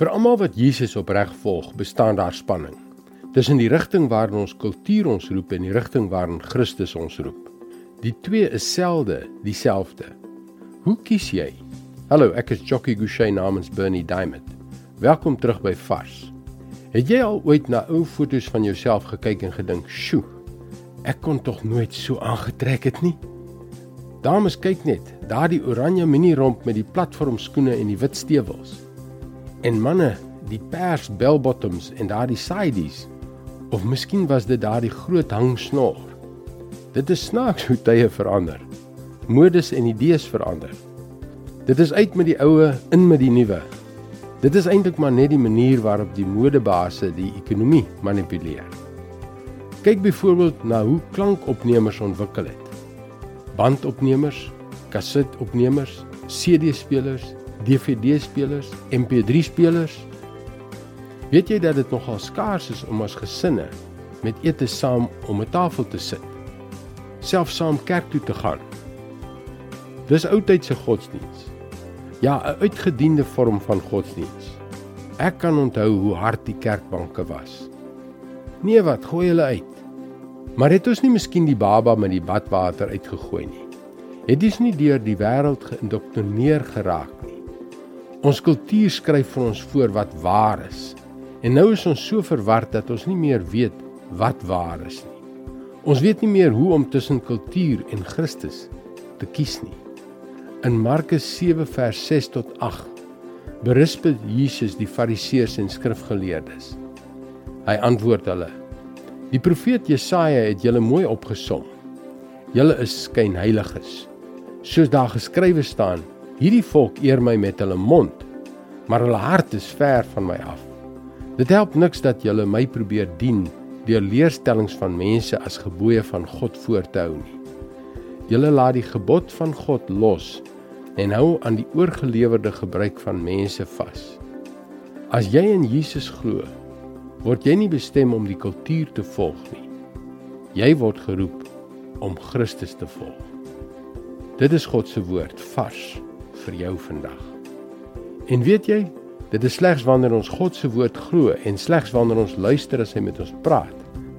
Vir almal wat Jesus opreg volg, bestaan daar spanning tussen die rigting waarin ons kultuur ons roep en die rigting waarin Christus ons roep. Die twee is selde dieselfde. Hoe kies jy? Hallo, ek is Jockey Gouchee namens Bernie Diamond. Welkom terug by Vars. Het jy al ooit na ou foto's van jouself gekyk en gedink, "Sjoe, ek kon tog nooit so aangetrek het nie"? Dames, kyk net, daardie oranje mini romp met die platformskoene en die wit stewels. En manne, die pers bell bottoms en daardie sidees. Of miskien was dit daardie groot hangsnor. Dit is snaaks hoe tye verander. Modes en idees verander. Dit is uit met die oue, in met die nuwe. Dit is eintlik maar net die manier waarop die modebase die ekonomie manipuleer. Kyk byvoorbeeld na hoe klankopnemers ontwikkel het bandopnemers, kasetopnemers, CD-spelers, DVD-spelers, MP3-spelers. Weet jy dat dit nogal skaars is om as gesinne met ete saam om 'n tafel te sit? Selfs saam kerk toe te gaan. Dis oudtydse godsdiens. Ja, 'n uitgediende vorm van godsdiens. Ek kan onthou hoe hard die kerkbanke was. Nee, wat gooi hulle uit? Maar het ons nie miskien die baba met die badwater uitgegooi nie? Het ons nie deur die wêreld geïndoktrineer geraak nie? Ons kultuur skryf vir ons voor wat waar is. En nou is ons so verward dat ons nie meer weet wat waar is nie. Ons weet nie meer hoe om tussen kultuur en Christus te kies nie. In Markus 7 vers 6 tot 8 berisp Jesus die Fariseërs en skrifgeleerdes. Hy antwoord hulle: Die profeet Jesaja het julle mooi opgesom. Julle is skynheiliges. Soos daar geskrywe staan: Hierdie volk eer my met hulle mond, maar hulle hart is ver van my af. Dit help niks dat julle my probeer dien deur leerstellings van mense as gebooie van God voor te hou nie. Julle laat die gebod van God los en hou aan die oorgelewerde gebruik van mense vas. As jy in Jesus glo, word jy nie bestem om die kultuur te volg nie. Jy word geroep om Christus te volg. Dit is God se woord vars vir jou vandag. En weet jy, dit is slegs wanneer ons God se woord glo en slegs wanneer ons luister as hy met ons praat,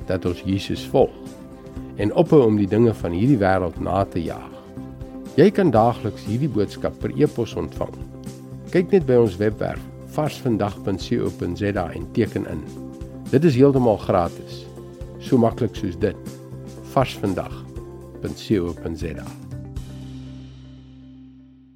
dat ons Jesus volg en ophou om die dinge van hierdie wêreld na te jaag. Jy kan daagliks hierdie boodskap per e-pos ontvang. Kyk net by ons webwerf varsvandag.co.za en teken in. Dit is heeltemal gratis. So maklik soos dit. Vars vandag. .co.za